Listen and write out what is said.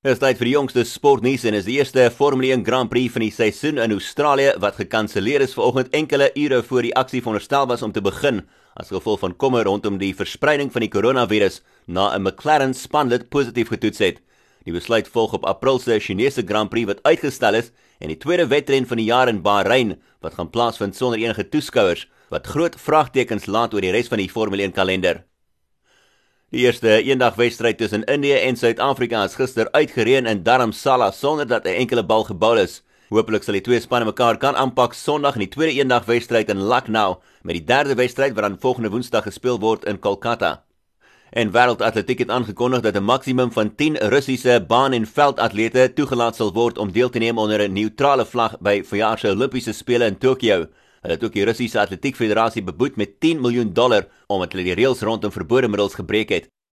Dit is tyd vir die jongste sportnuus en is die eerste Formule 1 Grand Prix van die seisoen in Australië wat gekanselleer is vanoggend enkele ure voor die aksie veronderstel was om te begin as gevolg van kommer rondom die verspreiding van die koronavirus na 'n McLaren spanlid positief getoets het. Die besluit volg op April se Chinese Grand Prix wat uitgestel is en die tweede wedren van die jaar in Bahrein wat gaan plaasvind sonder enige toeskouers wat groot vraagtekens laat oor die res van die Formule 1 kalender. Die eerste eendagwedstryd tussen Indië en Suid-Afrika is gister uitgereën in Dharamsala sonder dat 'n enkele bal gebou is. Hoopelik sal die twee spanne mekaar kan aanpak Sondag in die tweede eendagwedstryd in Lucknow met die derde wedstryd wat dan volgende Woensdag gespeel word in Kolkata. En Wêreldatletiek het aangekondig dat 'n maksimum van 10 Russiese baan- en veldatlete toegelaat sal word om deel te neem onder 'n neutrale vlag by verjaar se Olimpiese spele in Tokio. Hulle het ook die Russiese Atletiek Federasie beboet met 10 miljoen dollar omdat hulle die reëls rondom verbode middels gebreek het.